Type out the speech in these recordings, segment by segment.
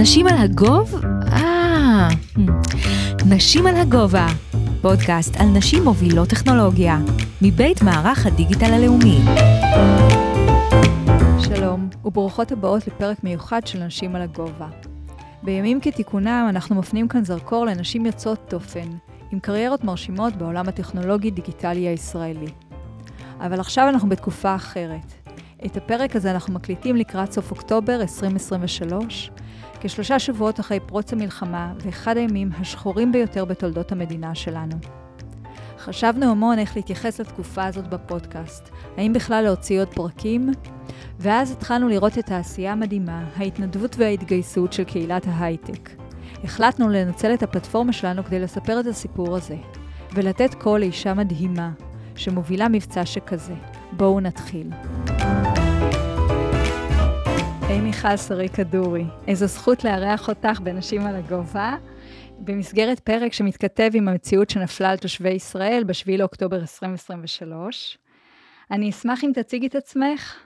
נשים על הגוב? אה, נשים על הגובה, פודקאסט על נשים מובילות טכנולוגיה, מבית מערך הדיגיטל הלאומי. שלום, וברוכות הבאות לפרק מיוחד של נשים על הגובה. בימים כתיקונם אנחנו מפנים כאן זרקור לנשים יוצאות דופן, עם קריירות מרשימות בעולם הטכנולוגי-דיגיטלי הישראלי. אבל עכשיו אנחנו בתקופה אחרת. את הפרק הזה אנחנו מקליטים לקראת סוף אוקטובר 2023, כשלושה שבועות אחרי פרוץ המלחמה ואחד הימים השחורים ביותר בתולדות המדינה שלנו. חשבנו המון איך להתייחס לתקופה הזאת בפודקאסט, האם בכלל להוציא עוד פרקים? ואז התחלנו לראות את העשייה המדהימה, ההתנדבות וההתגייסות של קהילת ההייטק. החלטנו לנצל את הפלטפורמה שלנו כדי לספר את הסיפור הזה, ולתת קול לאישה מדהימה, שמובילה מבצע שכזה. בואו נתחיל. היי מיכל שרי כדורי, איזו זכות לארח אותך בנשים על הגובה, במסגרת פרק שמתכתב עם המציאות שנפלה על תושבי ישראל ב-7 לאוקטובר 2023. אני אשמח אם תציגי את עצמך.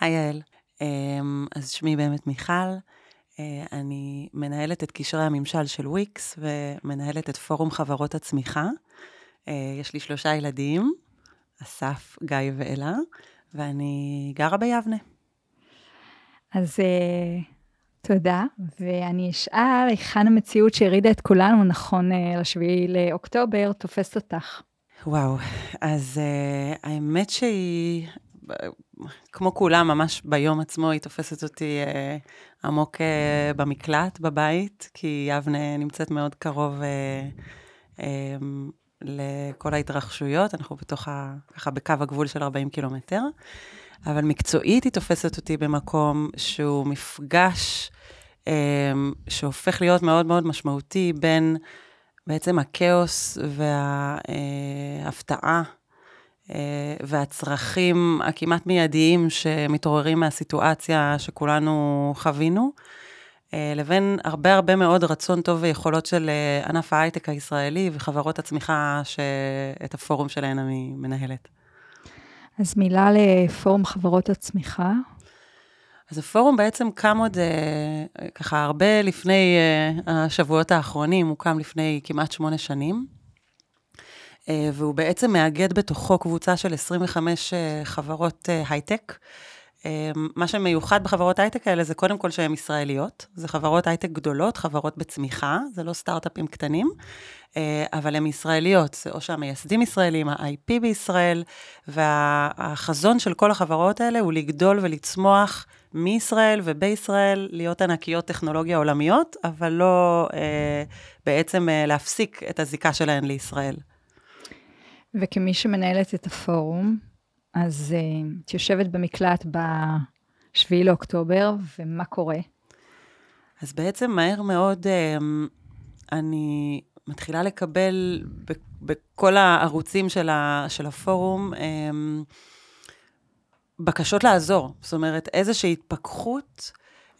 היי יעל, אמ, אז שמי באמת מיכל, אה, אני מנהלת את קשרי הממשל של וויקס ומנהלת את פורום חברות הצמיחה. אה, יש לי שלושה ילדים, אסף, גיא ואלה, ואני גרה ביבנה. אז uh, תודה, ואני אשאל היכן המציאות שהרעידה את כולנו נכון uh, לשביעי לאוקטובר תופסת אותך. וואו, אז uh, האמת שהיא, כמו כולם, ממש ביום עצמו היא תופסת אותי uh, עמוק uh, במקלט, בבית, כי יבנה נמצאת מאוד קרוב uh, um, לכל ההתרחשויות, אנחנו בתוך, ה, ככה בקו הגבול של 40 קילומטר. אבל מקצועית היא תופסת אותי במקום שהוא מפגש אה, שהופך להיות מאוד מאוד משמעותי בין בעצם הכאוס וההפתעה אה, והצרכים הכמעט מיידיים שמתעוררים מהסיטואציה שכולנו חווינו, אה, לבין הרבה הרבה מאוד רצון טוב ויכולות של אה, ענף ההייטק הישראלי וחברות הצמיחה שאת הפורום שלהן אני מנהלת. אז מילה לפורום חברות הצמיחה. אז הפורום בעצם קם עוד אה, ככה הרבה לפני אה, השבועות האחרונים, הוא קם לפני כמעט שמונה שנים, אה, והוא בעצם מאגד בתוכו קבוצה של 25 אה, חברות אה, הייטק. אה, מה שמיוחד בחברות הייטק האלה זה קודם כל שהן ישראליות, זה חברות הייטק גדולות, חברות בצמיחה, זה לא סטארט-אפים קטנים. אה, אבל הן ישראליות, זה או שהמייסדים ישראלים, ה-IP בישראל, והחזון של כל החברות האלה הוא לגדול ולצמוח מישראל ובישראל, להיות ענקיות טכנולוגיה עולמיות, אבל לא אה, בעצם אה, להפסיק את הזיקה שלהן לישראל. וכמי שמנהלת את הפורום, אז אה, את יושבת במקלט ב-7 לאוקטובר, ומה קורה? אז בעצם מהר מאוד אה, אני מתחילה לקבל בכל הערוצים של, של הפורום אמ, בקשות לעזור. זאת אומרת, איזושהי התפכחות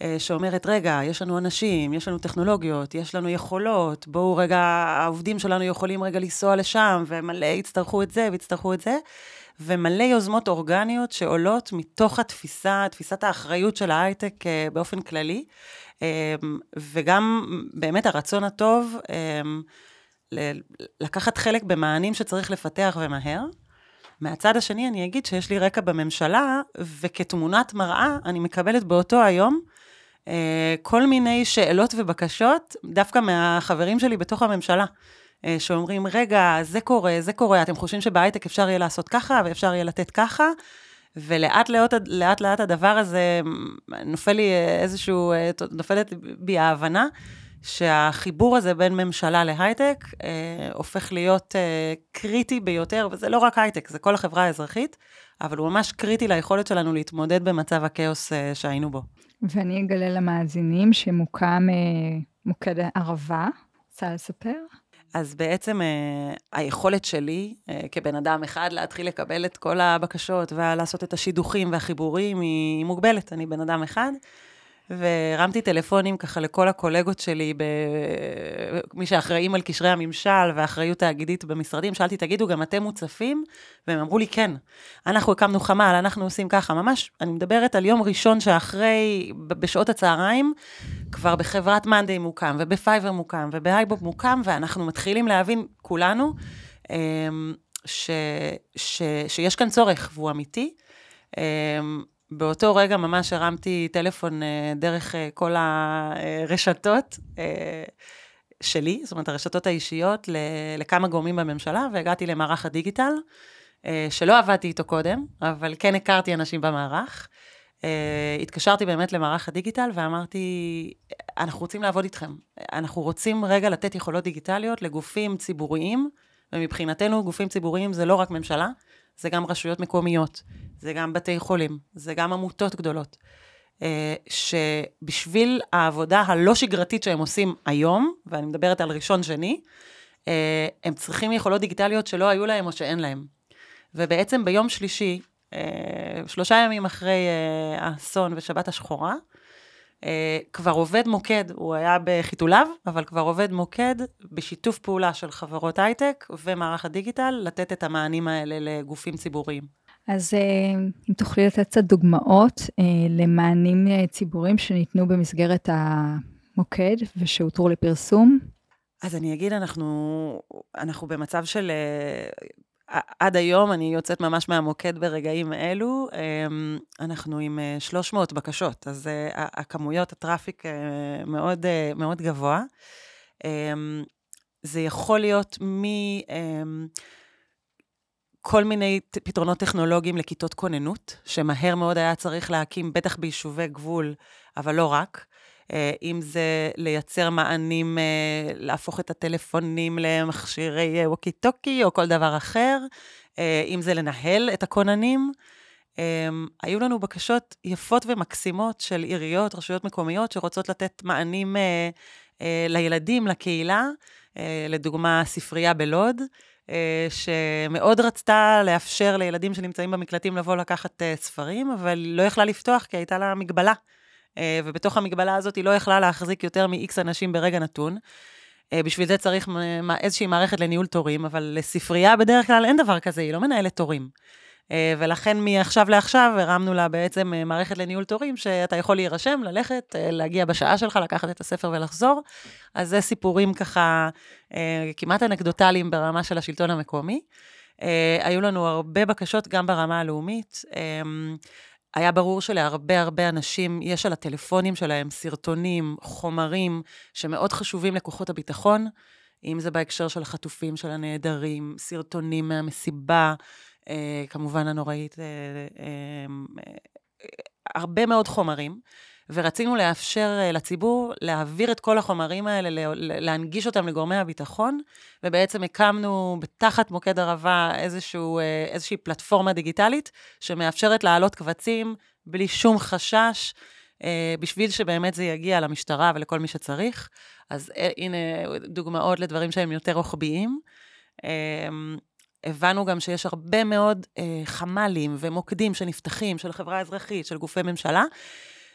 אה, שאומרת, רגע, יש לנו אנשים, יש לנו טכנולוגיות, יש לנו יכולות, בואו רגע, העובדים שלנו יכולים רגע לנסוע לשם, ומלא יצטרכו את זה ויצטרכו את זה. ומלא יוזמות אורגניות שעולות מתוך התפיסה, תפיסת האחריות של ההייטק אה, באופן כללי. אמ, וגם באמת הרצון הטוב אמ, לקחת חלק במענים שצריך לפתח ומהר. מהצד השני, אני אגיד שיש לי רקע בממשלה, וכתמונת מראה, אני מקבלת באותו היום אה, כל מיני שאלות ובקשות, דווקא מהחברים שלי בתוך הממשלה, אה, שאומרים, רגע, זה קורה, זה קורה, אתם חושבים שבהייטק אפשר יהיה לעשות ככה, ואפשר יהיה לתת ככה, ולאט לאט, לאט לאט הדבר הזה נופל לי איזשהו, אה, נופלת בי ההבנה שהחיבור הזה בין ממשלה להייטק אה, הופך להיות אה, קריטי ביותר, וזה לא רק הייטק, זה כל החברה האזרחית, אבל הוא ממש קריטי ליכולת שלנו להתמודד במצב הכאוס אה, שהיינו בו. ואני אגלה למאזינים שמוקם אה, מוקד ערבה. רוצה לספר? אז בעצם אה, היכולת שלי אה, כבן אדם אחד להתחיל לקבל את כל הבקשות ולעשות את השידוכים והחיבורים היא מוגבלת. אני בן אדם אחד, והרמתי טלפונים ככה לכל הקולגות שלי, ב... מי שאחראים על קשרי הממשל ואחריות תאגידית במשרדים, שאלתי, תגידו, גם אתם מוצפים? והם אמרו לי, כן. אנחנו הקמנו חמ"ל, אנחנו עושים ככה. ממש, אני מדברת על יום ראשון שאחרי, בשעות הצהריים, כבר בחברת Monday מוקם, וב Fiverr מוקם, וב HiBob מוקם, ואנחנו מתחילים להבין כולנו אמ, ש, ש, שיש כאן צורך, והוא אמיתי. אמ, באותו רגע ממש הרמתי טלפון אה, דרך אה, כל הרשתות אה, שלי, זאת אומרת, הרשתות האישיות, לכמה גורמים בממשלה, והגעתי למערך הדיגיטל, שלא עבדתי איתו קודם, אבל כן הכרתי אנשים במערך. התקשרתי באמת למערך הדיגיטל ואמרתי, אנחנו רוצים לעבוד איתכם. אנחנו רוצים רגע לתת יכולות דיגיטליות לגופים ציבוריים, ומבחינתנו גופים ציבוריים זה לא רק ממשלה, זה גם רשויות מקומיות, זה גם בתי חולים, זה גם עמותות גדולות. אה, שבשביל העבודה הלא שגרתית שהם עושים היום, ואני מדברת על ראשון-שני, אה, הם צריכים יכולות דיגיטליות שלא היו להם או שאין להם. ובעצם ביום שלישי, אה, שלושה ימים אחרי האסון ושבת השחורה, כבר עובד מוקד, הוא היה בחיתוליו, אבל כבר עובד מוקד בשיתוף פעולה של חברות הייטק ומערך הדיגיטל, לתת את המענים האלה לגופים ציבוריים. אז אה, אם תוכלי לתת קצת דוגמאות אה, למענים אה, ציבוריים שניתנו במסגרת המוקד ושהותרו לפרסום. אז אני אגיד, אנחנו, אנחנו במצב של... עד היום, אני יוצאת ממש מהמוקד ברגעים אלו, אנחנו עם 300 בקשות, אז הכמויות, הטראפיק מאוד, מאוד גבוה. זה יכול להיות מ... כל מיני פתרונות טכנולוגיים לכיתות כוננות, שמהר מאוד היה צריך להקים, בטח ביישובי גבול, אבל לא רק. אה, אם זה לייצר מענים, אה, להפוך את הטלפונים למכשירי ווקי טוקי או כל דבר אחר, אה, אם זה לנהל את הכוננים. היו לנו בקשות יפות ומקסימות של עיריות, רשויות מקומיות, שרוצות לתת מענים לילדים, לקהילה, לדוגמה, ספרייה בלוד. אה, שמאוד רצתה לאפשר לילדים שנמצאים במקלטים לבוא לקחת אה, ספרים, אבל לא יכלה לפתוח כי הייתה לה מגבלה. אה, ובתוך המגבלה הזאת היא לא יכלה להחזיק יותר מ-X אנשים ברגע נתון. בשביל זה צריך איזושהי מערכת לניהול תורים, אבל לספרייה בדרך כלל אין דבר כזה, היא לא מנהלת תורים. אה, ולכן מעכשיו לעכשיו הרמנו לה בעצם אה, מערכת לניהול תורים, שאתה יכול להירשם, ללכת, אה, להגיע בשעה שלך, לקחת את הספר ולחזור. אז זה סיפורים ככה כמעט אנקדוטליים ברמה של השלטון המקומי. היו לנו הרבה בקשות גם ברמה הלאומית. היה ברור שלהרבה הרבה אנשים יש על הטלפונים שלהם סרטונים, חומרים, שמאוד חשובים לכוחות הביטחון, אם זה בהקשר של החטופים, של הנעדרים, סרטונים מהמסיבה, אה, כמובן הנוראית, אה, אה, הרבה מאוד חומרים, ורצינו לאפשר לציבור להעביר את כל החומרים האלה, להנגיש אותם לגורמי הביטחון, ובעצם הקמנו בתחת מוקד ערבה איזשהו, איזושהי פלטפורמה דיגיטלית, שמאפשרת להעלות קבצים בלי שום חשש. בשביל שבאמת זה יגיע למשטרה ולכל מי שצריך. אז הנה דוגמאות לדברים שהם יותר רוחביים. הבנו גם שיש הרבה מאוד אה, חמ"לים ומוקדים שנפתחים, של חברה אזרחית, של גופי ממשלה,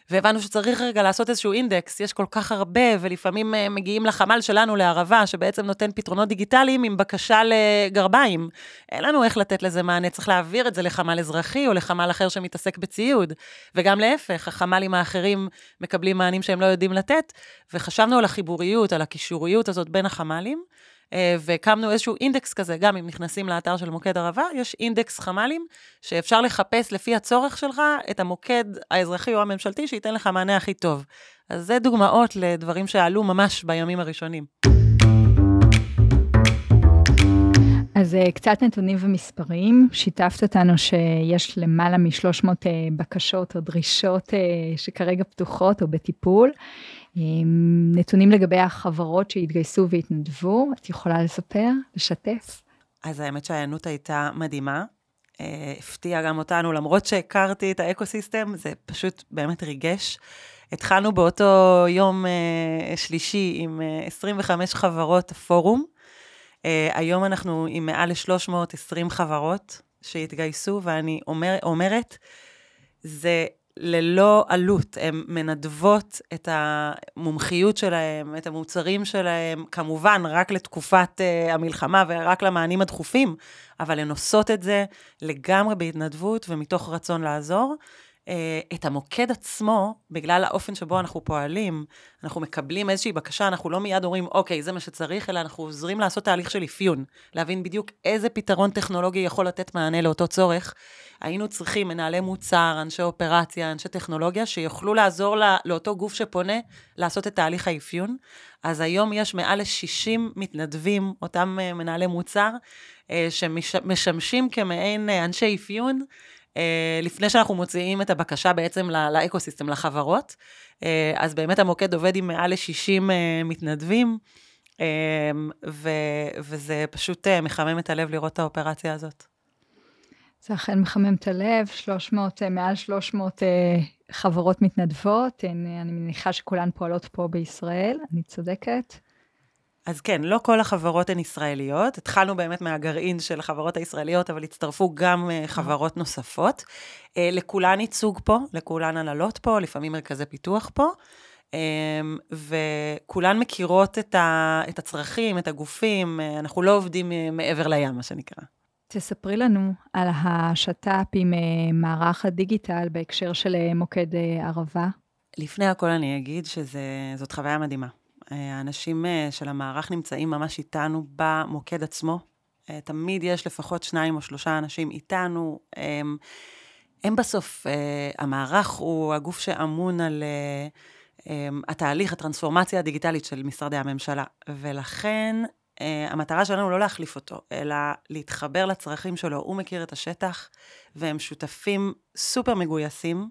והבנו שצריך רגע לעשות איזשהו אינדקס, יש כל כך הרבה, ולפעמים אה, מגיעים לחמ"ל שלנו, לערבה, שבעצם נותן פתרונות דיגיטליים עם בקשה לגרביים. אין לנו איך לתת לזה מענה, צריך להעביר את זה לחמ"ל אזרחי או לחמ"ל אחר שמתעסק בציוד. וגם להפך, החמ"לים האחרים מקבלים מענים שהם לא יודעים לתת, וחשבנו על החיבוריות, על הקישוריות הזאת בין החמ"לים. אה, והקמנו איזשהו אינדקס כזה, גם אם נכנסים לאתר של מוקד ערבה, יש אינדקס חמ"לים, שאפשר לחפש לפי הצורך שלך את המוקד האזרחי או הממשלתי, שייתן לך מענה הכי טוב. אז זה דוגמאות לדברים שעלו ממש בימים הראשונים. אז אה, קצת נתונים ומספרים, שיתפת אותנו שיש למעלה מ-300 אה, בקשות או דרישות שכרגע פתוחות או בטיפול. נתונים לגבי החברות שהתגייסו והתנדבו, את יכולה לספר, לשתף? אז האמת שההיענות הייתה מדהימה. אה, הפתיע גם אותנו, למרות שהכרתי את האקו-סיסטם, זה פשוט באמת ריגש. התחלנו באותו יום אה, שלישי עם 25 אה, חברות פורום. היום אנחנו עם מעל ל-320 חברות שהתגייסו, ואני אומר, אומרת, זה ללא עלות. הן מנדבות את המומחיות שלהן, את המוצרים שלהן, כמובן, רק לתקופת uh, המלחמה ורק למענים הדחופים, אבל הן עושות את זה לגמרי בהתנדבות ומתוך רצון לעזור. אה, את המוקד עצמו, בגלל האופן שבו אנחנו פועלים, אנחנו מקבלים איזושהי בקשה, אנחנו לא מיד אומרים, אוקיי, זה מה שצריך, אלא אנחנו עוזרים לעשות תהליך של אפיון, להבין בדיוק איזה פתרון טכנולוגי יכול לתת מענה לאותו צורך. היינו צריכים מנהלי מוצר, אנשי אופרציה, אנשי טכנולוגיה, שיוכלו לעזור לא, לאותו גוף שפונה לעשות את תהליך האפיון. אז היום יש מעל ל-60 מתנדבים, אותם uh, מנהלי מוצר, uh, שמשמשים כמעין אנשי אפיון. אה, לפני שאנחנו מוציאים את הבקשה בעצם לאקוסיסטם, לחברות. אה, אז באמת המוקד עובד עם מעל ל-60 אה, מתנדבים, וזה פשוט מחמם את הלב לראות את האופרציה הזאת. זה אכן מחמם את הלב, 300, מעל 300 חברות מתנדבות, אני מניחה שכולן פועלות פה בישראל, אני צודקת? אז כן, לא כל החברות הן ישראליות. התחלנו באמת מהגרעין של החברות הישראליות, אבל הצטרפו גם uh, חברות נוספות. Uh, לכולן ייצוג פה, לכולן הנהלות פה, לפעמים מרכזי פיתוח פה. Um, וכולן מכירות את, ה, את הצרכים, את הגופים, אנחנו לא עובדים מעבר לים, מה שנקרא. תספרי לנו על השת"פ עם uh, מערך הדיגיטל בהקשר של מוקד uh, ערבה. לפני הכל אני אגיד שזאת חוויה מדהימה. האנשים אה, של המערך נמצאים ממש איתנו במוקד עצמו. אה, תמיד יש לפחות שניים או שלושה אנשים איתנו. הם, הם בסוף, אה, המערך הוא הגוף שאמון על התהליך, הטרנספורמציה הדיגיטלית של משרדי הממשלה. ולכן המטרה שלנו לא להחליף אותו, אלא להתחבר לצרכים שלו. הוא מכיר את השטח, והם שותפים סופר מגויסים.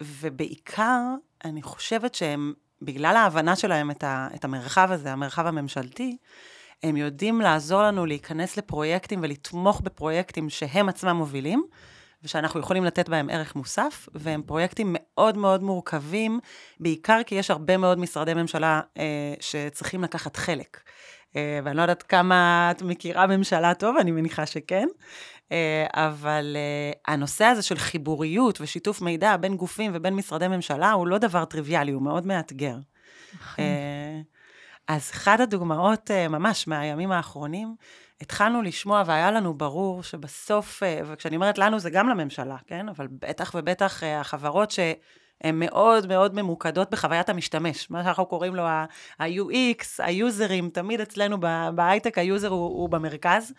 ובעיקר, אני חושבת שהם בגלל ההבנה שלהם את, ה, את המרחב הזה, המרחב הממשלתי, הם יודעים לעזור לנו להיכנס לפרויקטים ולתמוך בפרויקטים שהם עצמם מובילים, ושאנחנו יכולים לתת בהם ערך מוסף, והם פרויקטים מאוד מאוד מורכבים, בעיקר כי יש הרבה מאוד משרדי ממשלה אה, שצריכים לקחת חלק. אה, ואני לא יודעת כמה את מכירה ממשלה טוב, אני מניחה שכן. אה, אבל אה, הנושא הזה של חיבוריות ושיתוף מידע בין גופים ובין משרדי ממשלה הוא לא דבר טריוויאלי, הוא מאוד מאתגר. נכון. אז אחת הדוגמאות ממש מהימים האחרונים, התחלנו לשמוע והיה לנו ברור שבסוף, וכשאני אומרת לנו זה גם לממשלה, כן? אבל בטח ובטח החברות ש... הן מאוד מאוד ממוקדות בחוויית המשתמש, מה שאנחנו קוראים לו ה-UX, היוזרים, תמיד אצלנו בהייטק ה user הוא, הוא במרכז.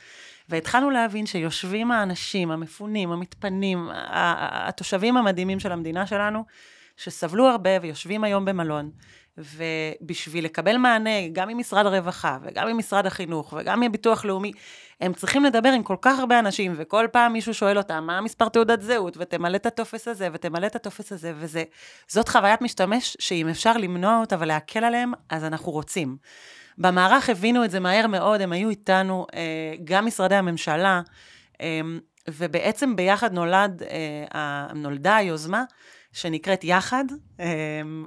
והתחלנו להבין שיושבים האנשים, המפונים, המתפנים, התושבים המדהימים של המדינה שלנו, שסבלו הרבה ויושבים היום במלון, ובשביל לקבל מענה גם ממשרד הרווחה וגם ממשרד החינוך וגם מביטוח לאומי, הם צריכים לדבר עם כל כך הרבה אנשים, וכל פעם מישהו שואל אותם, מה המספר תעודת זהות, ותמלא את הטופס הזה, ותמלא את הטופס הזה, וזאת חוויית משתמש שאם אפשר למנוע אותה ולהקל עליהם, אז אנחנו רוצים. במערך הבינו את זה מהר מאוד, הם היו איתנו, אה, גם משרדי הממשלה, אה, ובעצם ביחד נולד, אה, נולדה היוזמה שנקראת יחד,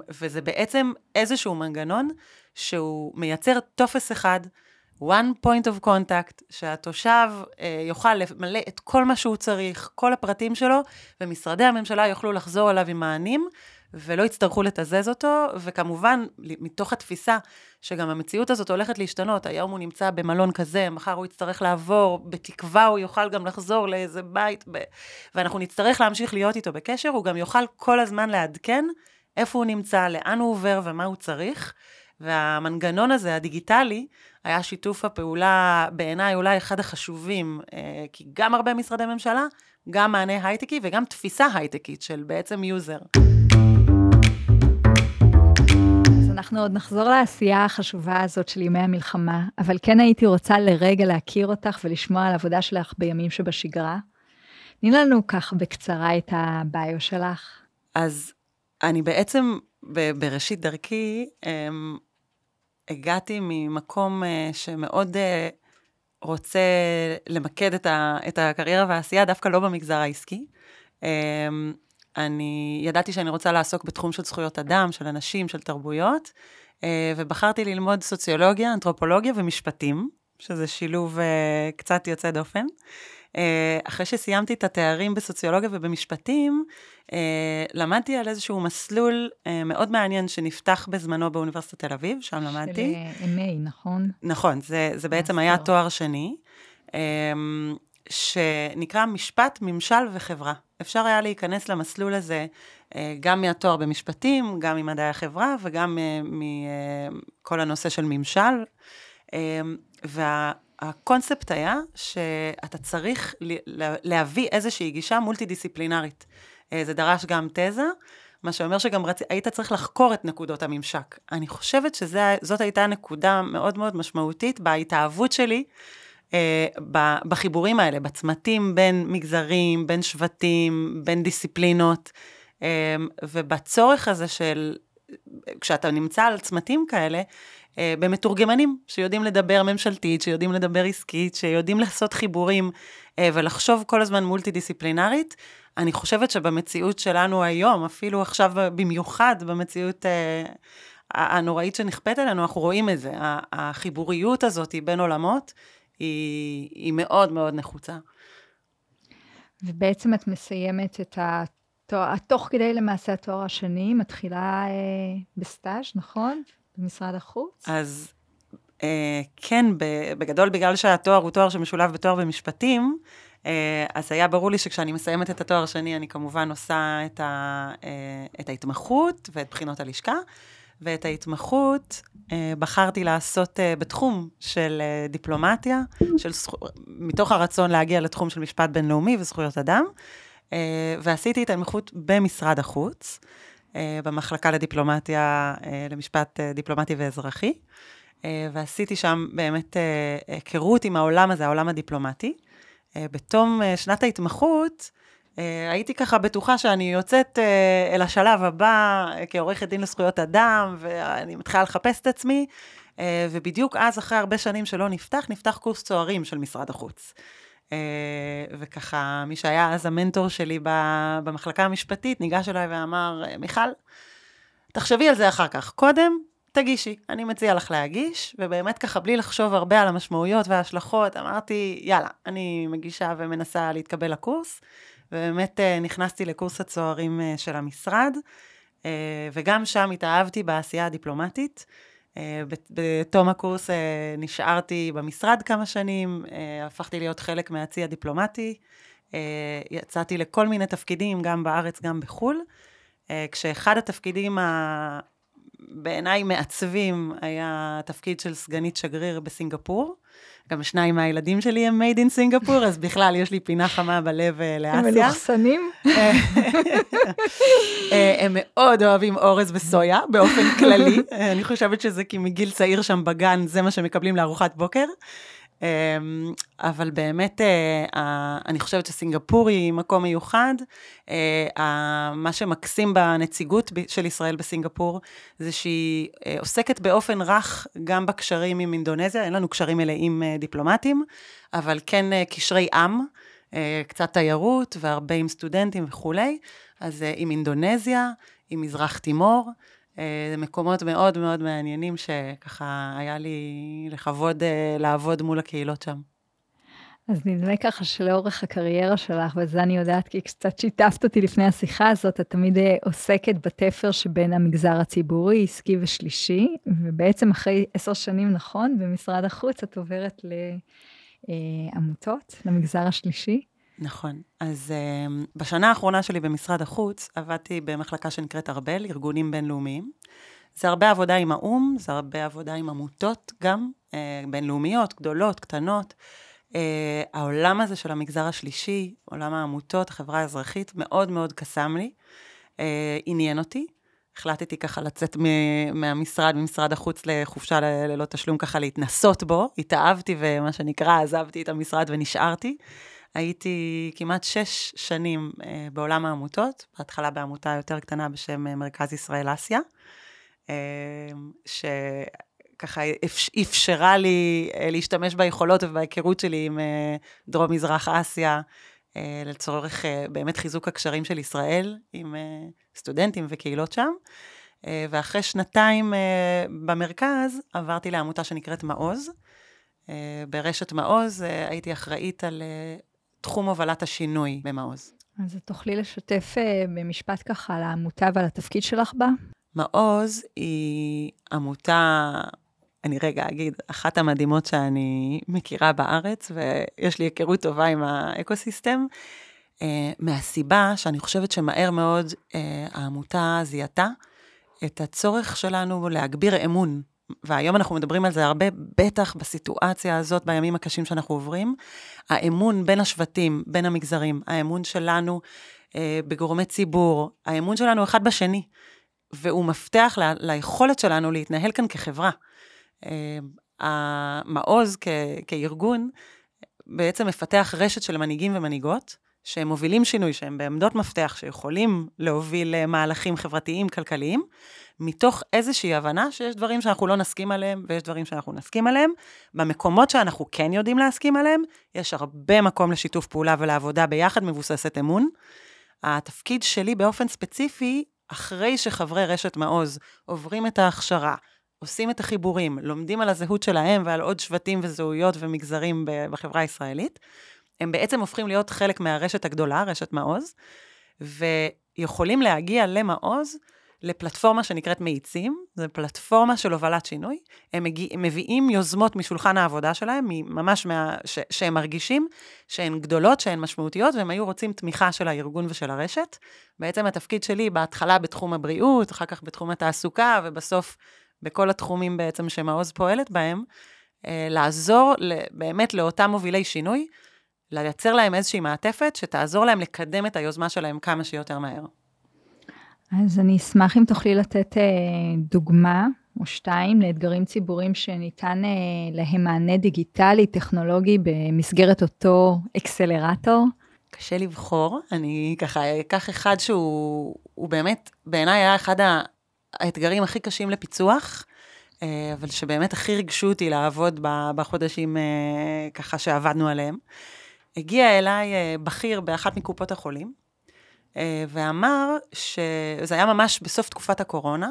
וזה בעצם איזשהו מנגנון שהוא מייצר טופס אחד, one point of contact, שהתושב יוכל למלא את כל מה שהוא צריך, כל הפרטים שלו, ומשרדי הממשלה יוכלו לחזור אליו עם מענים, ולא יצטרכו לתזז אותו, וכמובן, מתוך התפיסה שגם המציאות הזאת הולכת להשתנות, היום הוא נמצא במלון כזה, מחר הוא יצטרך לעבור, בתקווה הוא יוכל גם לחזור לאיזה בית, ב... ואנחנו נצטרך להמשיך להיות איתו בקשר, הוא גם יוכל כל הזמן לעדכן איפה הוא נמצא, לאן הוא עובר ומה הוא צריך. והמנגנון הזה, הדיגיטלי, היה שיתוף הפעולה בעיניי אולי אחד החשובים, אה, כי גם הרבה משרדי ממשלה, גם מענה הייטקי וגם תפיסה הייטקית של בעצם user. אנחנו עוד נחזור לעשייה החשובה הזאת של ימי המלחמה, אבל כן הייתי רוצה לרגע להכיר אותך ולשמוע על העבודה שלך בימים שבשגרה. תני לנו כך בקצרה את הביו שלך. אז אני בעצם בראשית דרכי um, הגעתי ממקום uh, שמאוד uh, רוצה למקד את, ה, את הקריירה והעשייה דווקא לא במגזר העסקי. אני ידעתי שאני רוצה לעסוק בתחום של זכויות אדם, של אנשים, של תרבויות, אה, ובחרתי ללמוד סוציולוגיה, אנתרופולוגיה ומשפטים, שזה שילוב אה, קצת יוצא דופן. אה, אחרי שסיימתי את התארים בסוציולוגיה ובמשפטים, למדתי על איזשהו מסלול מאוד מעניין שנפתח בזמנו באוניברסיטת תל אביב, שם למדתי. של MA, נכון? נכון, זה, זה בעצם היה תואר שני. שנקרא משפט, ממשל וחברה. אפשר היה להיכנס למסלול הזה אה, גם מהתואר במשפטים, גם ממדעי החברה וגם אה, מכל הנושא של ממשל. והקונספט היה שאתה צריך להביא איזושהי גישה מולטי-דיסציפלינרית. זה דרש גם תזה, מה שאומר שגם רצ... היית צריך לחקור את נקודות הממשק. אני חושבת שזאת הייתה נקודה מאוד מאוד משמעותית בהתאהבות שלי אה, בחיבורים האלה, בצמתים בין מגזרים, בין שבטים, בין דיסציפלינות, אה, ובצורך הזה של, כשאתה נמצא על צמתים כאלה, אה, במתורגמנים שיודעים לדבר ממשלתית, שיודעים לדבר עסקית, שיודעים לעשות חיבורים אה, ולחשוב כל הזמן מולטי דיסציפלינרית, אני חושבת שבמציאות שלנו היום, אפילו עכשיו במיוחד במציאות אה, הנוראית שנכפית עלינו, אנחנו רואים את זה. החיבוריות הזאת בין עולמות היא, היא מאוד מאוד נחוצה. ובעצם את מסיימת את התואר, תוך כדי למעשה התואר השני, מתחילה אה, בסטאז', נכון? במשרד החוץ? אז אה, כן, בגדול, בגלל שהתואר הוא תואר שמשולב בתואר במשפטים, אה, אז היה ברור לי שכשאני מסיימת את התואר השני, אני כמובן עושה את, ה, אה, את ההתמחות ואת בחינות הלשכה, ואת ההתמחות אה, בחרתי לעשות בתחום של דיפלומטיה, של, מתוך הרצון להגיע לתחום של משפט בינלאומי וזכויות אדם, ועשיתי את ההתמחות במשרד החוץ, במחלקה לדיפלומטיה, למשפט דיפלומטי ואזרחי. ועשיתי שם באמת היכרות עם העולם הזה, העולם הדיפלומטי. אה, בתום אה, שנת ההתמחות, אה, הייתי ככה בטוחה שאני יוצאת אל השלב הבא כעורכת דין לזכויות אדם, ואני מתחילה לחפש את עצמי, ובדיוק אז, אחרי הרבה שנים שלא נפתח, נפתח קורס צוערים של משרד החוץ. וככה, מי שהיה אז המנטור שלי במחלקה המשפטית, ניגש אליי ואמר, מיכל, תחשבי על זה אחר כך. קודם, תגישי, אני מציע לך להגיש, ובאמת ככה, בלי לחשוב הרבה על המשמעויות וההשלכות, אמרתי, יאללה, אני מגישה ומנסה להתקבל לקורס, ובאמת אה, נכנסתי לקורס הצוערים אה, של המשרד, אה, וגם שם התאהבתי בעשייה הדיפלומטית. בתום הקורס נשארתי במשרד כמה שנים, הפכתי להיות חלק מהצי הדיפלומטי, יצאתי לכל מיני תפקידים, גם בארץ, גם בחו"ל, כשאחד התפקידים בעיניי מעצבים היה תפקיד של סגנית שגריר בסינגפור. גם שניים מהילדים שלי הם made in סינגפור, אז בכלל יש לי פינה חמה בלב אה, לאסיה. הם מלוכסנים? אה, הם מאוד אוהבים אורז וסויה באופן כללי. אה, אני חושבת שזה כי מגיל צעיר שם בגן, זה מה שמקבלים לארוחת בוקר. אמ, אבל באמת, אה, אני חושבת שסינגפור היא מקום מיוחד. אה, מה שמקסים בנציגות של ישראל בסינגפור, זה שהיא אה, עוסקת באופן רך גם בקשרים עם אינדונזיה, אין לנו קשרים מלאים דיפלומטיים, אבל כן קשרי עם, קצת תיירות והרבה עם סטודנטים וכולי. אז עם אינדונזיה, עם מזרח תימור. זה מקומות מאוד מאוד מעניינים שככה היה לי לכבוד אה, לעבוד מול הקהילות שם. אז נדמה ככה שלאורך הקריירה שלך, וזה אני יודעת כי קצת שיתפת אותי לפני השיחה הזאת, את תמיד אה, עוסקת בתפר שבין המגזר הציבורי, עסקי ושלישי, ובעצם אחרי עשר שנים, נכון, במשרד החוץ את עוברת לעמותות, אה, למגזר השלישי. נכון. אז uh, בשנה האחרונה שלי במשרד החוץ, עבדתי במחלקה שנקראת ארבל, ארגונים בינלאומיים. זה הרבה עבודה עם האו"ם, זה הרבה עבודה עם עמותות גם, uh, בינלאומיות, גדולות, קטנות. Uh, העולם הזה של המגזר השלישי, עולם העמותות, החברה האזרחית, מאוד מאוד קסם לי, uh, עניין אותי. החלטתי ככה לצאת מהמשרד, ממשרד החוץ לחופשה ללא תשלום, ככה להתנסות בו. התאהבתי ומה שנקרא, עזבתי את המשרד ונשארתי. הייתי כמעט שש שנים אה, בעולם העמותות, בהתחלה בעמותה יותר קטנה בשם אה, מרכז ישראל אסיה, אה, שככה אפשרה לי להשתמש ביכולות ובהיכרות שלי עם דרום-מזרח אסיה, לצורך באמת חיזוק הקשרים של ישראל עם סטודנטים וקהילות שם. ואחרי שנתיים במרכז עברתי לעמותה שנקראת מעוז. ברשת מעוז הייתי אחראית על תחום הובלת השינוי במעוז. אז תוכלי לשתף uh, במשפט ככה על העמותה ועל התפקיד שלך בה? מעוז היא עמותה אני רגע אגיד, אחת המדהימות שאני מכירה בארץ, ויש לי היכרות טובה עם האקוסיסטם, אה, מהסיבה שאני חושבת שמהר מאוד אה, העמותה זיהתה את הצורך שלנו להגביר אמון. והיום אנחנו מדברים על זה הרבה, בטח בסיטואציה הזאת, בימים הקשים שאנחנו עוברים. האמון בין השבטים, בין המגזרים, האמון שלנו אה, בגורמי ציבור, האמון שלנו אחד בשני, והוא מפתח ל, ליכולת שלנו להתנהל כאן כחברה. אה, המעוז כ, כארגון בעצם מפתח רשת של מנהיגים ומנהיגות, שהם מובילים שינוי, שהם בעמדות מפתח, שיכולים להוביל אה, מהלכים חברתיים, כלכליים, מתוך איזושהי הבנה שיש דברים שאנחנו לא נסכים עליהם, ויש דברים שאנחנו נסכים עליהם. במקומות שאנחנו כן יודעים להסכים עליהם, יש הרבה מקום לשיתוף פעולה ולעבודה ביחד מבוססת אמון. התפקיד שלי באופן ספציפי, אחרי שחברי רשת מעוז עוברים את ההכשרה, עושים את החיבורים, לומדים על הזהות שלהם ועל עוד שבטים וזהויות ומגזרים בחברה הישראלית, הם בעצם הופכים להיות חלק מהרשת הגדולה, רשת מעוז, ויכולים להגיע למעוז לפלטפורמה שנקראת מאיצים, זו פלטפורמה של הובלת שינוי. הם, מגיע, הם מביאים יוזמות משולחן העבודה שלהם, ממש מה, ש, שהם מרגישים שהן גדולות, שהן משמעותיות, והם היו רוצים תמיכה של הארגון ושל הרשת. בעצם התפקיד שלי בהתחלה בתחום הבריאות, אחר כך בתחום התעסוקה, ובסוף בכל התחומים בעצם שמעוז פועלת בהם, אה, לעזור באמת לאותם מובילי שינוי, לייצר להם איזושהי מעטפת שתעזור להם לקדם את היוזמה שלהם כמה שיותר מהר. אז אני אשמח אם תוכלי לתת אה, דוגמה או שתיים לאתגרים ציבוריים שניתן אה, להם מענה דיגיטלי, טכנולוגי, במסגרת אותו אקסלרטור. קשה לבחור, אני ככה אקח אחד שהוא באמת, בעיניי היה אחד האתגרים הכי קשים לפיצוח, אה, אבל שבאמת הכי ריגשו אותי לעבוד בחודשים ככה שעבדנו עליהם. הגיע אליי בכיר באחת מקופות החולים, אה, ואמר שזה היה ממש בסוף תקופת הקורונה,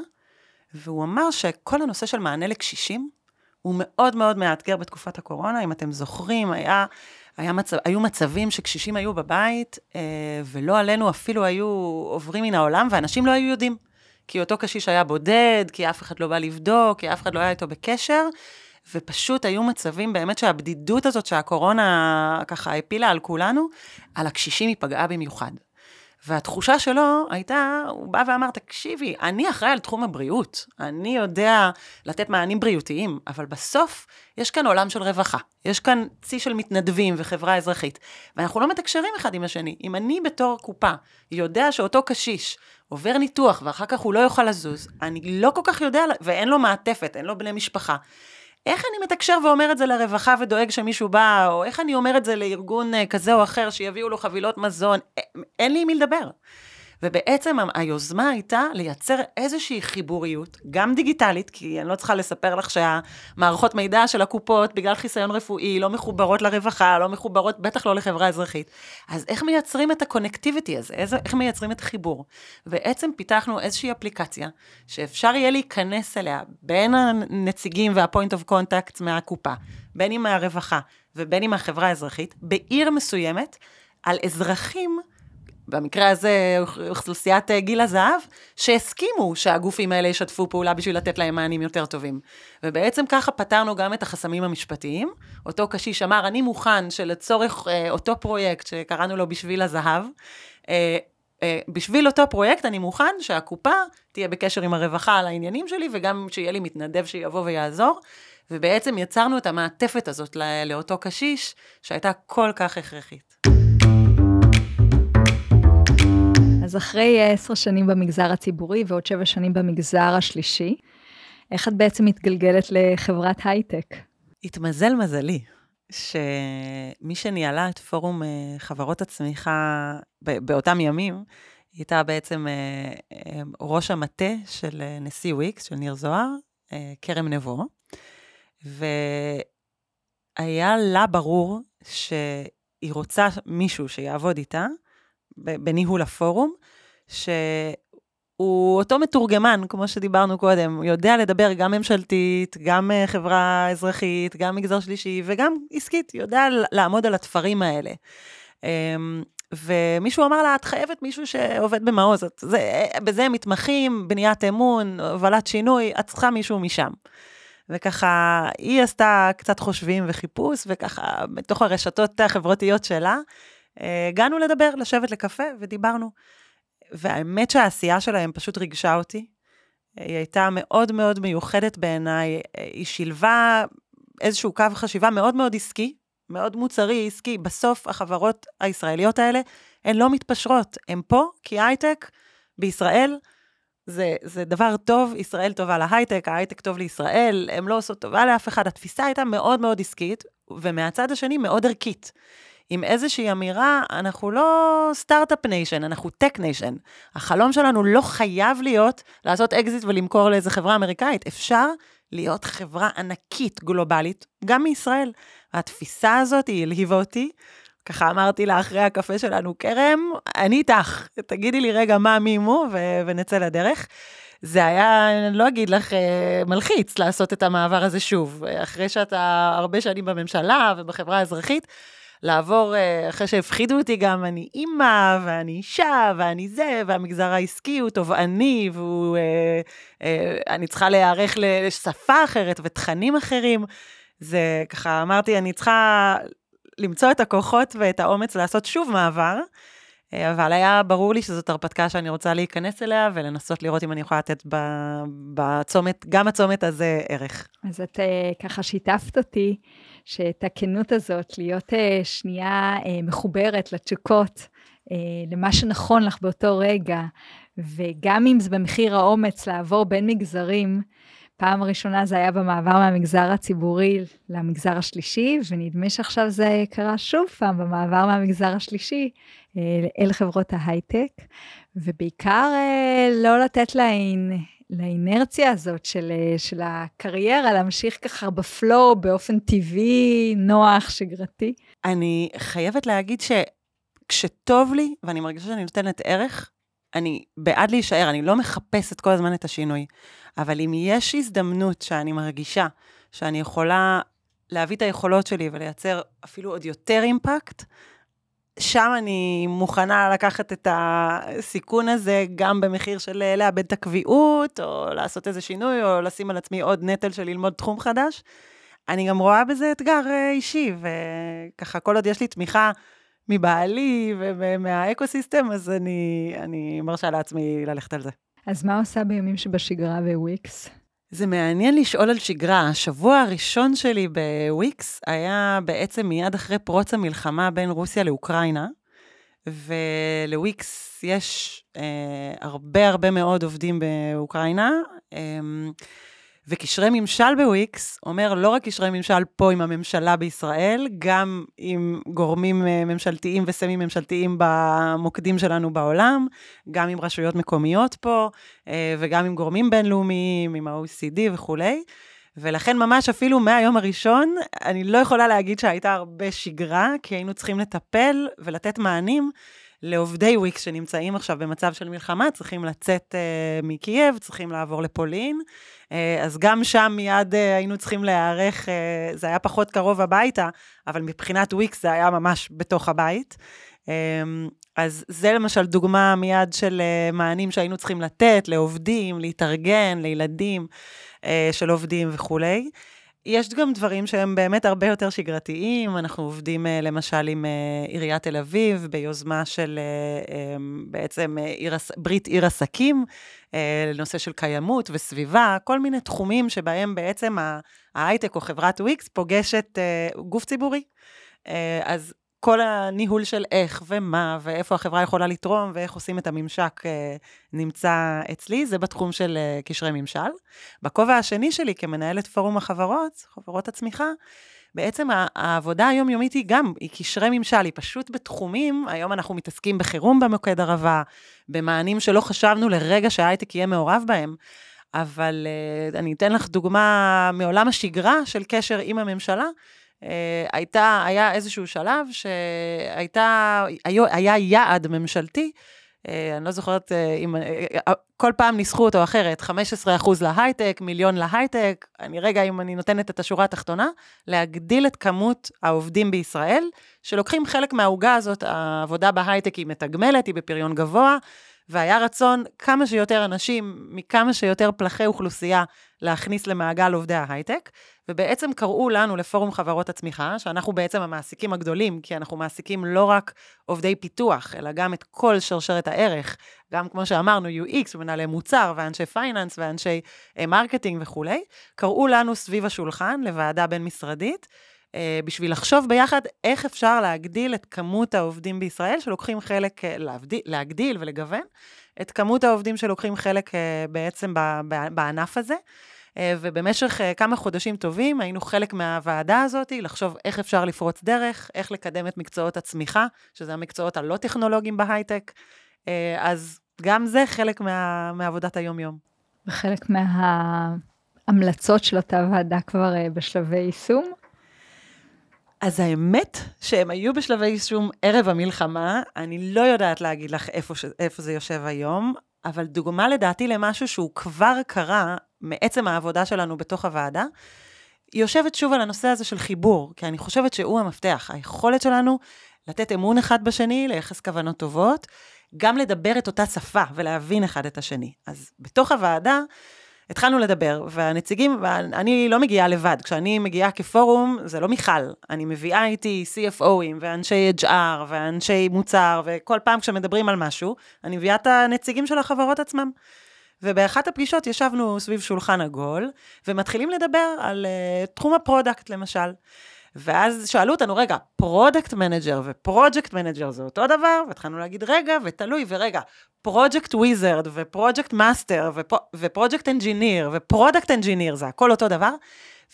והוא אמר שכל הנושא של מענה לקשישים הוא מאוד מאוד מאתגר בתקופת הקורונה. אם אתם זוכרים, היה, היה מצב, היו מצבים שקשישים היו בבית, אה, ולא עלינו אפילו היו עוברים מן העולם, ואנשים לא היו יודעים. כי אותו קשיש היה בודד, כי אף אחד לא בא לבדוק, כי אף אחד לא היה איתו בקשר, ופשוט היו מצבים באמת שהבדידות הזאת שהקורונה ככה הפילה על כולנו, על הקשישים היא פגעה במיוחד. והתחושה שלו הייתה, הוא בא ואמר, תקשיבי, אני אחראי על תחום הבריאות, אני יודע לתת מענים בריאותיים, אבל בסוף יש כאן עולם של רווחה, יש כאן צי של מתנדבים וחברה אזרחית, ואנחנו לא מתקשרים אחד עם השני. אם אני בתור קופה יודע שאותו קשיש עובר ניתוח ואחר כך הוא לא יוכל לזוז, אני לא כל כך יודע, ואין לו מעטפת, אין לו בני משפחה. איך אני מתקשר ואומר את זה לרווחה ודואג שמישהו בא, או איך אני אומר את זה לארגון אה, כזה או אחר שיביאו לו חבילות מזון, אין לי עם מי לדבר. ובעצם היוזמה הייתה לייצר איזושהי חיבוריות, גם דיגיטלית, כי אני לא צריכה לספר לך שהמערכות מידע של הקופות, בגלל חיסיון רפואי, לא מחוברות לרווחה, לא מחוברות, בטח לא לחברה אזרחית. אז איך מייצרים את הקונקטיביטי הזה? איזה, איך מייצרים את החיבור? בעצם פיתחנו איזושהי אפליקציה, שאפשר יהיה להיכנס אליה בין הנציגים וה-point of contact מהקופה, בין אם מהרווחה ובין אם מהחברה האזרחית, בעיר מסוימת, על אזרחים במקרה הזה אוכלוסיית אה, גיל הזהב, שהסכימו שהגופים האלה ישתפו פעולה בשביל לתת להם מענים יותר טובים. ובעצם ככה פתרנו גם את החסמים המשפטיים. אותו קשיש אמר, אני מוכן שלצורך אה, אותו פרויקט שקראנו לו בשביל הזהב, אה, בשביל אותו פרויקט אני מוכן שהקופה תהיה בקשר עם הרווחה על העניינים שלי, וגם שיהיה לי מתנדב שיבוא ויעזור. ובעצם יצרנו את המעטפת הזאת לאותו קשיש, שהייתה כל כך הכרחית. אז אחרי עשר שנים במגזר הציבורי ועוד שבע שנים במגזר השלישי, איך את בעצם מתגלגלת לחברת הייטק? התמזל מזלי, שמי שניהלה את פורום אה, חברות הצמיחה באותם ימים, הייתה בעצם אה, אה, ראש המטה של נשיא וויקס, של ניר זוהר, כרם נבו, והיה לה ברור שהיא רוצה מישהו שיעבוד איתה, בניהול הפורום, שהוא אותו מתורגמן, כמו שדיברנו קודם, הוא יודע לדבר גם ממשלתית, גם אה, חברה אזרחית, גם מגזר שלישי וגם עסקית, יודע לעמוד על התפרים האלה. אמ, ומישהו אמר לה, את חייבת מישהו שעובד במעוז, זה, בזה הם מתמחים, בניית אמון, הובלת שינוי, את צריכה מישהו משם. וככה, היא עשתה קצת חושבים וחיפוש, וככה, בתוך הרשתות החברתיות שלה, אה, הגענו לדבר, לשבת לקפה, ודיברנו. והאמת שהעשייה שלהם פשוט ריגשה אותי. היא הייתה מאוד מאוד מיוחדת בעיניי, היא שילבה איזשהו קו חשיבה מאוד מאוד עסקי, מאוד מוצרי, עסקי. בסוף החברות הישראליות האלה, הן לא מתפשרות, הן פה כי הייטק בישראל זה, זה דבר טוב, ישראל טובה להייטק, ההייטק טוב לישראל, הן לא עושות טובה לאף אחד. התפיסה הייתה מאוד מאוד עסקית, ומהצד השני מאוד ערכית. עם איזושהי אמירה, אנחנו לא start-up nation, אנחנו tech nation. החלום שלנו לא חייב להיות לעשות אקזיט ולמכור לאיזה חברה אמריקאית. אפשר להיות חברה ענקית, גלובלית, גם מישראל. התפיסה הזאת, היא הלהיבה אותי. ככה אמרתי לה אחרי הקפה שלנו, כרם, אני איתך, תגידי לי רגע מה מימו ו- ונצא לדרך. זה היה, אני לא אגיד לך, אה, מלחיץ לעשות את המעבר הזה שוב. אחרי שאתה הרבה שנים בממשלה ובחברה האזרחית, לעבור, אה, אחרי שהפחידו אותי גם, אני אימא, ואני אישה, ואני זה, והמגזר העסקי הוא תובעני, והוא... אה, אה, צריכה להיערך לשפה אחרת ותכנים אחרים. זה ככה, אמרתי, אני צריכה למצוא את הכוחות ואת האומץ לעשות שוב מעבר, אבל היה ברור לי שזאת הרפתקה שאני רוצה להיכנס אליה ולנסות לראות אם אני יכולה לתת בצומת, גם הצומת הזה ערך. אז את ככה שיתפת אותי שאת הכנות הזאת, להיות אה, שנייה מחוברת לתשוקות, למה שנכון לך באותו רגע, וגם אם זה במחיר האומץ לעבור בין מגזרים, פעם ראשונה זה היה במעבר מהמגזר הציבורי למגזר השלישי, ונדמה שעכשיו זה קרה שוב פעם במעבר מהמגזר השלישי אה, אל חברות ההייטק, ובעיקר אה, לא לתת להן, לאינרציה הזאת של, אה, של הקריירה, להמשיך ככה בפלואו באופן טבעי, נוח, שגרתי. אני חייבת להגיד שכשטוב לי, ואני מרגישה שאני נותנת ערך, אני בעד להישאר, אני לא מחפשת כל הזמן את השינוי. אבל אם יש הזדמנות שאני מרגישה שאני יכולה להביא את היכולות שלי ולייצר אפילו עוד יותר אימפקט, שם אני מוכנה לקחת את הסיכון הזה גם במחיר של לאבד את הקביעות, או לעשות איזה שינוי, או לשים על עצמי עוד נטל של ללמוד תחום חדש. אני גם רואה בזה אתגר אה, אישי, וככה, כל עוד יש לי תמיכה מבעלי ומהאקו-סיסטם, אז אני, אני מרשה לעצמי ללכת על זה. אז מה עושה בימים שבשגרה בוויקס? זה מעניין לשאול על שגרה. השבוע הראשון שלי בוויקס היה בעצם מיד אחרי פרוץ המלחמה בין רוסיה לאוקראינה, ולוויקס יש אה, הרבה הרבה מאוד עובדים באוקראינה. אה, וקשרי ממשל בוויקס אומר לא רק קשרי ממשל פה עם הממשלה בישראל, גם עם גורמים אה, ממשלתיים וסמי ממשלתיים במוקדים שלנו בעולם, גם עם רשויות מקומיות פה, אה, וגם עם גורמים בינלאומיים, עם ה-OECD וכולי. ולכן ממש אפילו מהיום הראשון, אני לא יכולה להגיד שהייתה הרבה שגרה, כי היינו צריכים לטפל ולתת מענים לעובדי וויקס שנמצאים עכשיו במצב של מלחמה, צריכים לצאת uh, מקייב, צריכים לעבור לפולין. Uh, אז גם שם מיד uh, היינו צריכים להיערך, uh, זה היה פחות קרוב הביתה, אבל מבחינת וויקס זה היה ממש בתוך הבית. Um, אז זה למשל דוגמה מיד של uh, מענים שהיינו צריכים לתת לעובדים, להתארגן, לילדים uh, של עובדים וכולי. יש גם דברים שהם באמת הרבה יותר שגרתיים. אנחנו עובדים אה, למשל עם אה, עיריית תל אביב, ביוזמה של אה, בעצם עיר, ברית עיר עסקים, לנושא של קיימות וסביבה, כל מיני תחומים שבהם בעצם ההייטק או חברת וויקס פוגשת גוף ציבורי. אז כל הניהול של איך ומה, ואיפה החברה יכולה לתרום, ואיך עושים את הממשק אה, נמצא אצלי, זה בתחום של אה, קשרי ממשל. בכובע השני שלי כמנהלת פורום החברות, חברות הצמיחה, בעצם העבודה היומיומית היא גם, היא קשרי ממשל, היא פשוט בתחומים, היום אנחנו מתעסקים בחירום במוקד ערבה, במענים שלא חשבנו לרגע שההייטק יהיה מעורב בהם. אבל uh, אני אתן לך דוגמה מעולם השגרה של קשר עם הממשלה. אה, הייתה, היה איזשהו שלב שהייתה, היה, יעד ממשלתי, אה, אני לא זוכרת אה, אם, כל פעם ניסחו אותו אחרת, 15% להייטק, מיליון להייטק, אני רגע, אם אני נותנת את השורה התחתונה, להגדיל את כמות העובדים בישראל, שלוקחים חלק מהעוגה הזאת, העבודה בהייטק היא מתגמלת, היא בפריון גבוה, והיה רצון כמה שיותר אנשים, מכמה שיותר פלחי אוכלוסייה, להכניס למעגל עובדי ההייטק, ובעצם קראו לנו, לפורום חברות הצמיחה, שאנחנו בעצם המעסיקים הגדולים, כי אנחנו מעסיקים לא רק עובדי פיתוח, אלא גם את כל שרשרת הערך, גם כמו שאמרנו, UX, ומנהלי מוצר, ואנשי finance, ואנשי marketing וכולי, קראו לנו סביב השולחן לוועדה בין-משרדית, אה, בשביל לחשוב ביחד איך אפשר להגדיל את כמות העובדים בישראל שלוקחים חלק, אה, להגדיל, להגדיל ולגוון את כמות העובדים שלוקחים חלק אה, בעצם בענף הזה. ובמשך כמה חודשים טובים היינו חלק מהוועדה הזאת, לחשוב איך אפשר לפרוץ דרך, איך לקדם את מקצועות הצמיחה, שזה המקצועות הלא טכנולוגיים בהייטק. אז גם זה חלק מה, מעבודת היום-יום. וחלק מההמלצות של אותה ועדה כבר בשלבי יישום? אז האמת שהם היו בשלבי יישום ערב המלחמה, אני לא יודעת להגיד לך איפה, ש... איפה זה יושב היום, אבל דוגמה לדעתי למשהו שהוא כבר קרה מעצם העבודה שלנו בתוך הוועדה, יושבת שוב על הנושא הזה של חיבור, כי אני חושבת שהוא המפתח, היכולת שלנו לתת אמון אחד בשני, לייחס כוונות טובות, גם לדבר את אותה שפה ולהבין אחד את השני. אז בתוך הוועדה, התחלנו לדבר, והנציגים, ואני לא מגיעה לבד, כשאני מגיעה כפורום, זה לא מיכל, אני מביאה איתי CFOים, ואנשי HR, ואנשי מוצר, וכל פעם כשמדברים על משהו, אני מביאה את הנציגים של החברות עצמם. ובאחת הפגישות ישבנו סביב שולחן עגול, ומתחילים לדבר על uh, תחום ה product, למשל. ואז שאלו אותנו, רגע, product manager ו project manager זה אותו דבר? והתחלנו להגיד, רגע, ותלוי, ורגע, project wizard ו project master ו project engineer ו product engineer, זה הכל אותו דבר.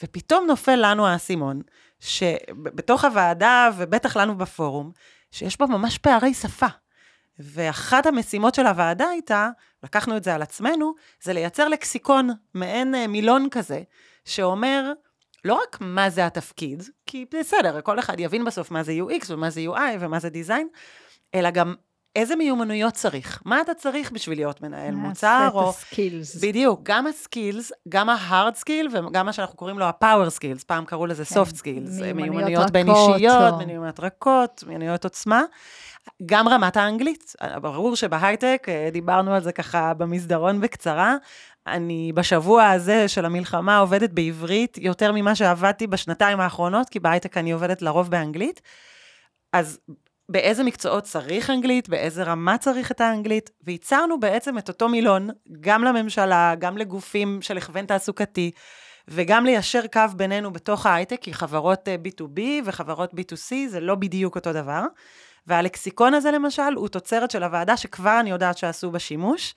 ופתאום נופל לנו האסימון, שבתוך הוועדה, ובטח לנו בפורום, שיש פה ממש פערי שפה. ואחת המשימות של הוועדה הייתה, לקחנו את זה על עצמנו, זה לייצר לקסיקון, מעין אה, מילון כזה, שאומר, לא רק מה זה התפקיד, כי בסדר, כל אחד יבין בסוף מה זה UX ומה זה UI ומה זה design, אלא גם איזה מיומנויות צריך? מה אתה צריך בשביל להיות מנהל מוצר? או... ה skills. בדיוק, גם ה skills, גם ה hard skill וגם מה שאנחנו קוראים לו ה power skills, פעם קראו לזה soft כן. skills. מיומנויות בין אישיות, או... מיומנויות רכות, מיומנויות עוצמה. גם רמת האנגלית. ברור שבהייטק, אה, דיברנו על זה ככה במסדרון בקצרה, אני בשבוע הזה של המלחמה עובדת בעברית יותר ממה שעבדתי בשנתיים האחרונות, כי בהייטק אני עובדת לרוב באנגלית. אז באיזה מקצועות צריך אנגלית, באיזה רמה צריך את האנגלית, וייצרנו בעצם את אותו מילון, גם לממשלה, גם לגופים של הכוון תעסוקתי, וגם ליישר קו בינינו בתוך ההייטק, כי חברות B2B אה, וחברות B2C זה לא בדיוק אותו דבר. והלקסיקון הזה למשל, הוא תוצרת של הוועדה שכבר אני יודעת שעשו בה שימוש.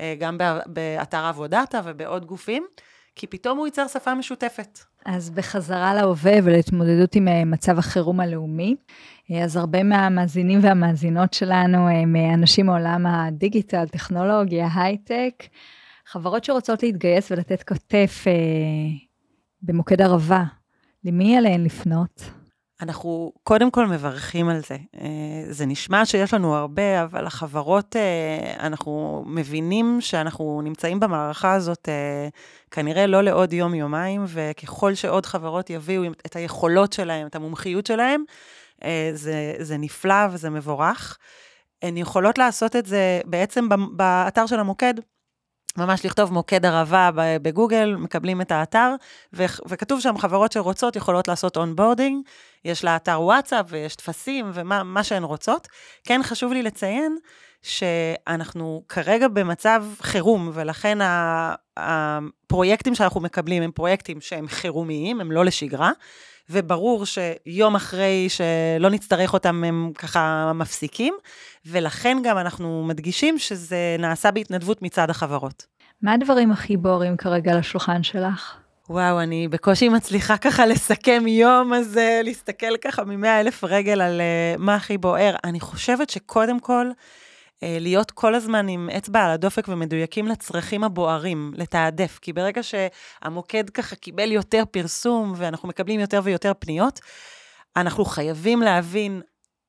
אה, גם באתר עבודתה ובעוד גופים, כי פתאום הוא ייצר שפה משותפת. אז בחזרה להווה ולהתמודדות עם אה, מצב החירום הלאומי, אה, אז הרבה מהמאזינים והמאזינות שלנו הם אנשים מעולם הדיגיטל, טכנולוגיה, הייטק, חברות שרוצות להתגייס ולתת אה, במוקד ערבה, למי עליהן לפנות? אנחנו קודם כל מברכים על זה. אה, זה נשמע שיש לנו הרבה, אבל החברות, אה, אנחנו מבינים שאנחנו נמצאים במערכה הזאת אה, כנראה לא לעוד יום-יומיים, וככל שעוד חברות יביאו את היכולות שלהם, את המומחיות שלהם, זה, זה נפלא וזה מבורך. הן יכולות לעשות את זה בעצם באתר של המוקד. ממש לכתוב מוקד ערבה בגוגל, מקבלים את האתר, ו- וכתוב שם חברות שרוצות יכולות לעשות onboarding, יש לה אתר וואטסאפ ויש טפסים ומה שהן רוצות. כן חשוב לי לציין שאנחנו כרגע במצב חירום, ולכן הפרויקטים שאנחנו מקבלים הם פרויקטים שהם חירומיים, הם לא לשגרה. וברור שיום אחרי שלא נצטרך אותם הם ככה מפסיקים, ולכן גם אנחנו מדגישים שזה נעשה בהתנדבות מצד החברות. מה הדברים הכי בוערים כרגע על השולחן שלך? וואו, אני בקושי מצליחה ככה לסכם יום, הזה, להסתכל ככה ממאה אלף רגל על uh, מה הכי בוער. אני חושבת שקודם כל, אה, להיות כל הזמן עם אצבע על הדופק ומדויקים לצרכים הבוערים, לתעדף. כי ברגע שהמוקד ככה קיבל יותר פרסום ואנחנו מקבלים יותר ויותר פניות, אנחנו חייבים להבין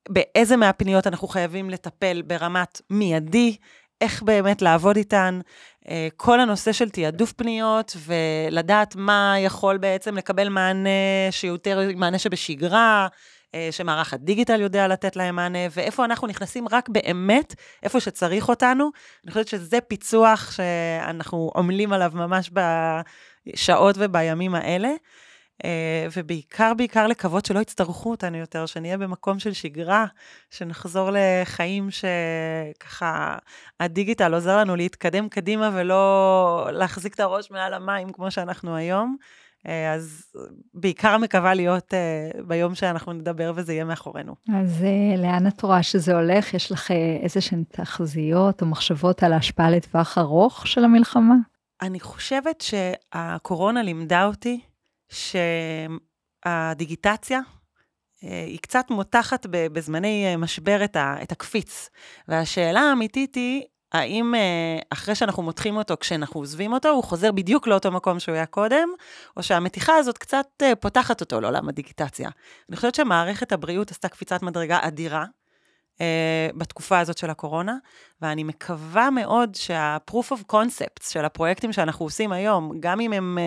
באיזה מהפניות אנחנו חייבים לטפל ברמת מיידי, איך באמת לעבוד איתן, אה, כל הנושא של תעדוף פניות ולדעת מה יכול בעצם לקבל מענה שיותר מענה שבשגרה, אה, שמערך הדיגיטל יודע לתת להם מענה, ואיפה אנחנו נכנסים רק באמת, איפה שצריך אותנו. אני חושבת שזה פיצוח שאנחנו עמלים עליו ממש בשעות ובימים האלה. אה, ובעיקר, בעיקר לקוות שלא יצטרכו אותנו יותר, שנהיה במקום של שגרה, שנחזור לחיים שככה הדיגיטל עוזר לנו להתקדם קדימה ולא להחזיק את הראש מעל המים כמו שאנחנו היום. אה, אז בעיקר מקווה להיות uh, ביום שאנחנו נדבר וזה יהיה מאחורינו. אז לאן את רואה שזה הולך? יש לך איזה שהן תחזיות או מחשבות על ההשפעה לטווח ארוך של המלחמה? אני חושבת שהקורונה לימדה אותי שהדיגיטציה היא קצת מותחת בזמני משבר את הקפיץ. והשאלה האמיתית היא, האם אחרי שאנחנו מותחים אותו, כשאנחנו עוזבים אותו, הוא חוזר בדיוק לאותו מקום שהוא היה קודם, או שהמתיחה הזאת קצת פותחת אותו לעולם הדיגיטציה. אני חושבת שמערכת הבריאות עשתה קפיצת מדרגה אדירה בתקופה הזאת של הקורונה, ואני מקווה מאוד שה-proof of concepts של הפרויקטים שאנחנו עושים היום, גם אם הם...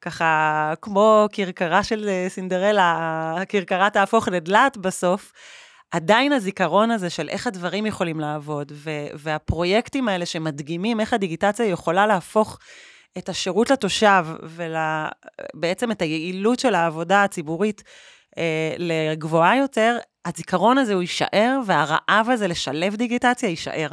ככה, כמו כרכרה של אה, סינדרלה, הכרכרה תהפוך לדלת בסוף, עדיין הזיכרון הזה של איך הדברים יכולים לעבוד, ו- והפרויקטים האלה שמדגימים איך הדיגיטציה יכולה להפוך את השירות לתושב, ובעצם את היעילות של העבודה הציבורית אה, לגבוהה יותר, הזיכרון הזה הוא יישאר, והרעב הזה לשלב דיגיטציה יישאר.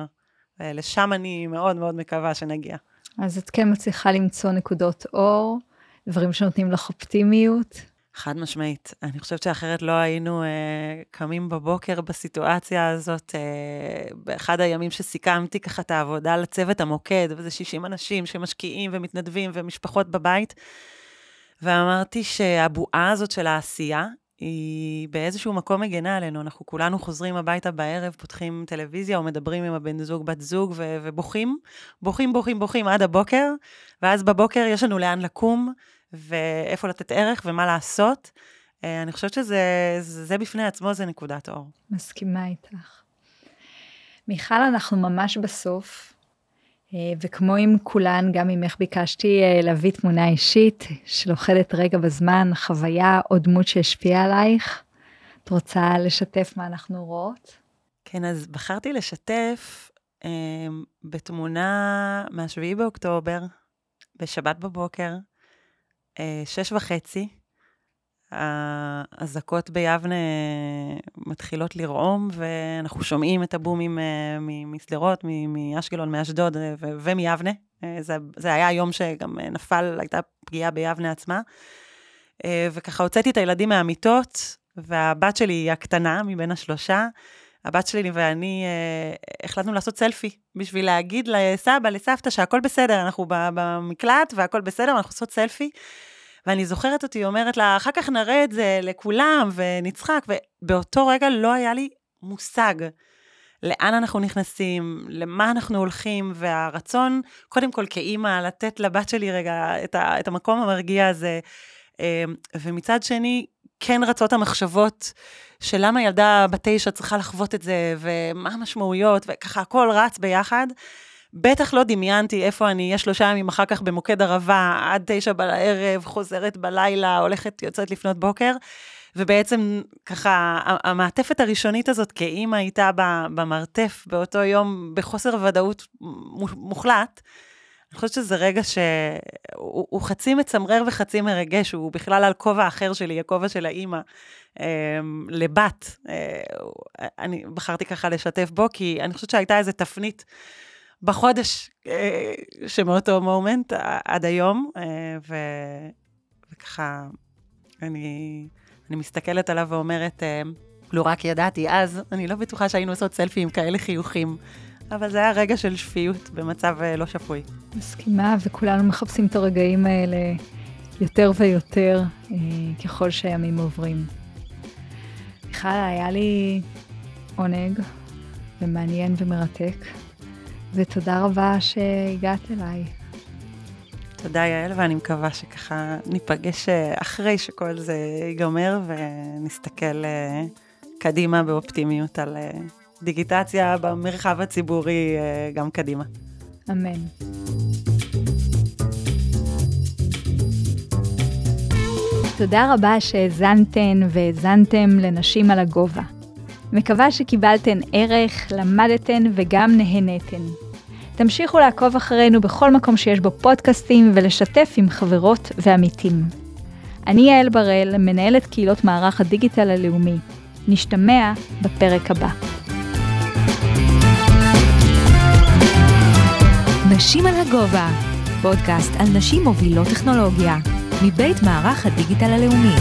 ולשם אני מאוד מאוד מקווה שנגיע. אז את כן מצליחה למצוא נקודות אור. דברים שנותנים לך אופטימיות? חד משמעית. אני חושבת שאחרת לא היינו אה, קמים בבוקר בסיטואציה הזאת. אה, באחד הימים שסיכמתי ככה את העבודה לצוות המוקד, וזה 60 אנשים שמשקיעים ומתנדבים ומשפחות בבית, ואמרתי שהבועה הזאת של העשייה, היא באיזשהו מקום מגנה עלינו. אנחנו כולנו חוזרים הביתה בערב, פותחים טלוויזיה או מדברים עם הבן זוג, בת זוג, ובוכים, בוכים, בוכים, בוכים עד הבוקר, ואז בבוקר יש לנו לאן לקום, ואיפה לתת ערך ומה לעשות. אה, אני חושבת שזה זה, בפני עצמו, זה נקודת אור. מסכימה איתך. מיכל, אנחנו ממש בסוף, אה, וכמו עם כולן, גם ממך ביקשתי אה, להביא תמונה אישית שלוכדת רגע בזמן, חוויה או דמות שהשפיעה עלייך. את רוצה לשתף מה אנחנו רואות? כן, אז בחרתי לשתף אה, בתמונה מה-7 באוקטובר, בשבת בבוקר, שש וחצי, האזעקות ביבנה מתחילות לרעום, ואנחנו שומעים את הבומים אה, משדרות, מאשקלון, מאשדוד אה, ומיבנה. זה, זה היה היום שגם נפל, הייתה פגיעה ביבנה עצמה. וככה הוצאתי את הילדים מהמיטות, והבת שלי הקטנה מבין השלושה. הבת שלי ואני החלטנו לעשות סלפי, בשביל להגיד לסבא, לסבתא, שהכל בסדר, אנחנו במקלט והכל בסדר, אנחנו עושות סלפי. ואני זוכרת אותי אומרת לה, אחר כך נראה את זה לכולם ונצחק, ובאותו רגע לא היה לי מושג לאן אנחנו נכנסים, למה אנחנו הולכים, והרצון, קודם כל כאימא, לתת לבת שלי רגע את, ה, את המקום המרגיע הזה, אמ, ומצד שני, כן רצות המחשבות של למה ילדה בת תשע צריכה לחוות את זה, ומה המשמעויות, וככה הכל רץ ביחד. בטח לא דמיינתי איפה אני אהיה שלושה ימים אחר כך במוקד ערבה, עד תשע בערב, חוזרת בלילה, הולכת, יוצאת לפנות בוקר. ובעצם ככה, המעטפת הראשונית הזאת כאימא הייתה במרתף באותו יום בחוסר ודאות מוחלט. אני חושבת שזה רגע שהוא חצי מצמרר וחצי מרגש, הוא בכלל על כובע אחר שלי, הכובע של האימא, אה, לבת. אה, אני בחרתי ככה לשתף בו, כי אני חושבת שהייתה איזו תפנית בחודש אה, שמאותו מומנט עד היום, אה, ו, וככה, אני, אני מסתכלת עליו ואומרת, אה, לו רק ידעתי אז, אני לא בטוחה שהיינו עושות סלפי עם כאלה חיוכים. אבל זה היה רגע של שפיות במצב לא שפוי. מסכימה, וכולנו מחפשים את הרגעים האלה יותר ויותר ככל שהימים עוברים. מיכל, היה לי עונג ומעניין ומרתק. ותודה רבה שהגעת אליי. תודה, יעל, ואני מקווה שככה ניפגש אה, אחרי שכל זה ייגמר ונסתכל אה, קדימה באופטימיות על אה, דיגיטציה במרחב הציבורי גם קדימה. אמן. תודה רבה שהאזנתן והאזנתם לנשים על הגובה. מקווה שקיבלתן ערך, למדתן וגם נהנתן. תמשיכו לעקוב אחרינו בכל מקום שיש בו פודקאסטים ולשתף עם חברות ועמיתים. אני יעל בראל, מנהלת קהילות מערך הדיגיטל הלאומי. נשתמע בפרק הבא. נשים על הגובה, פודקאסט על נשים מובילות טכנולוגיה, מבית מערך הדיגיטל הלאומי.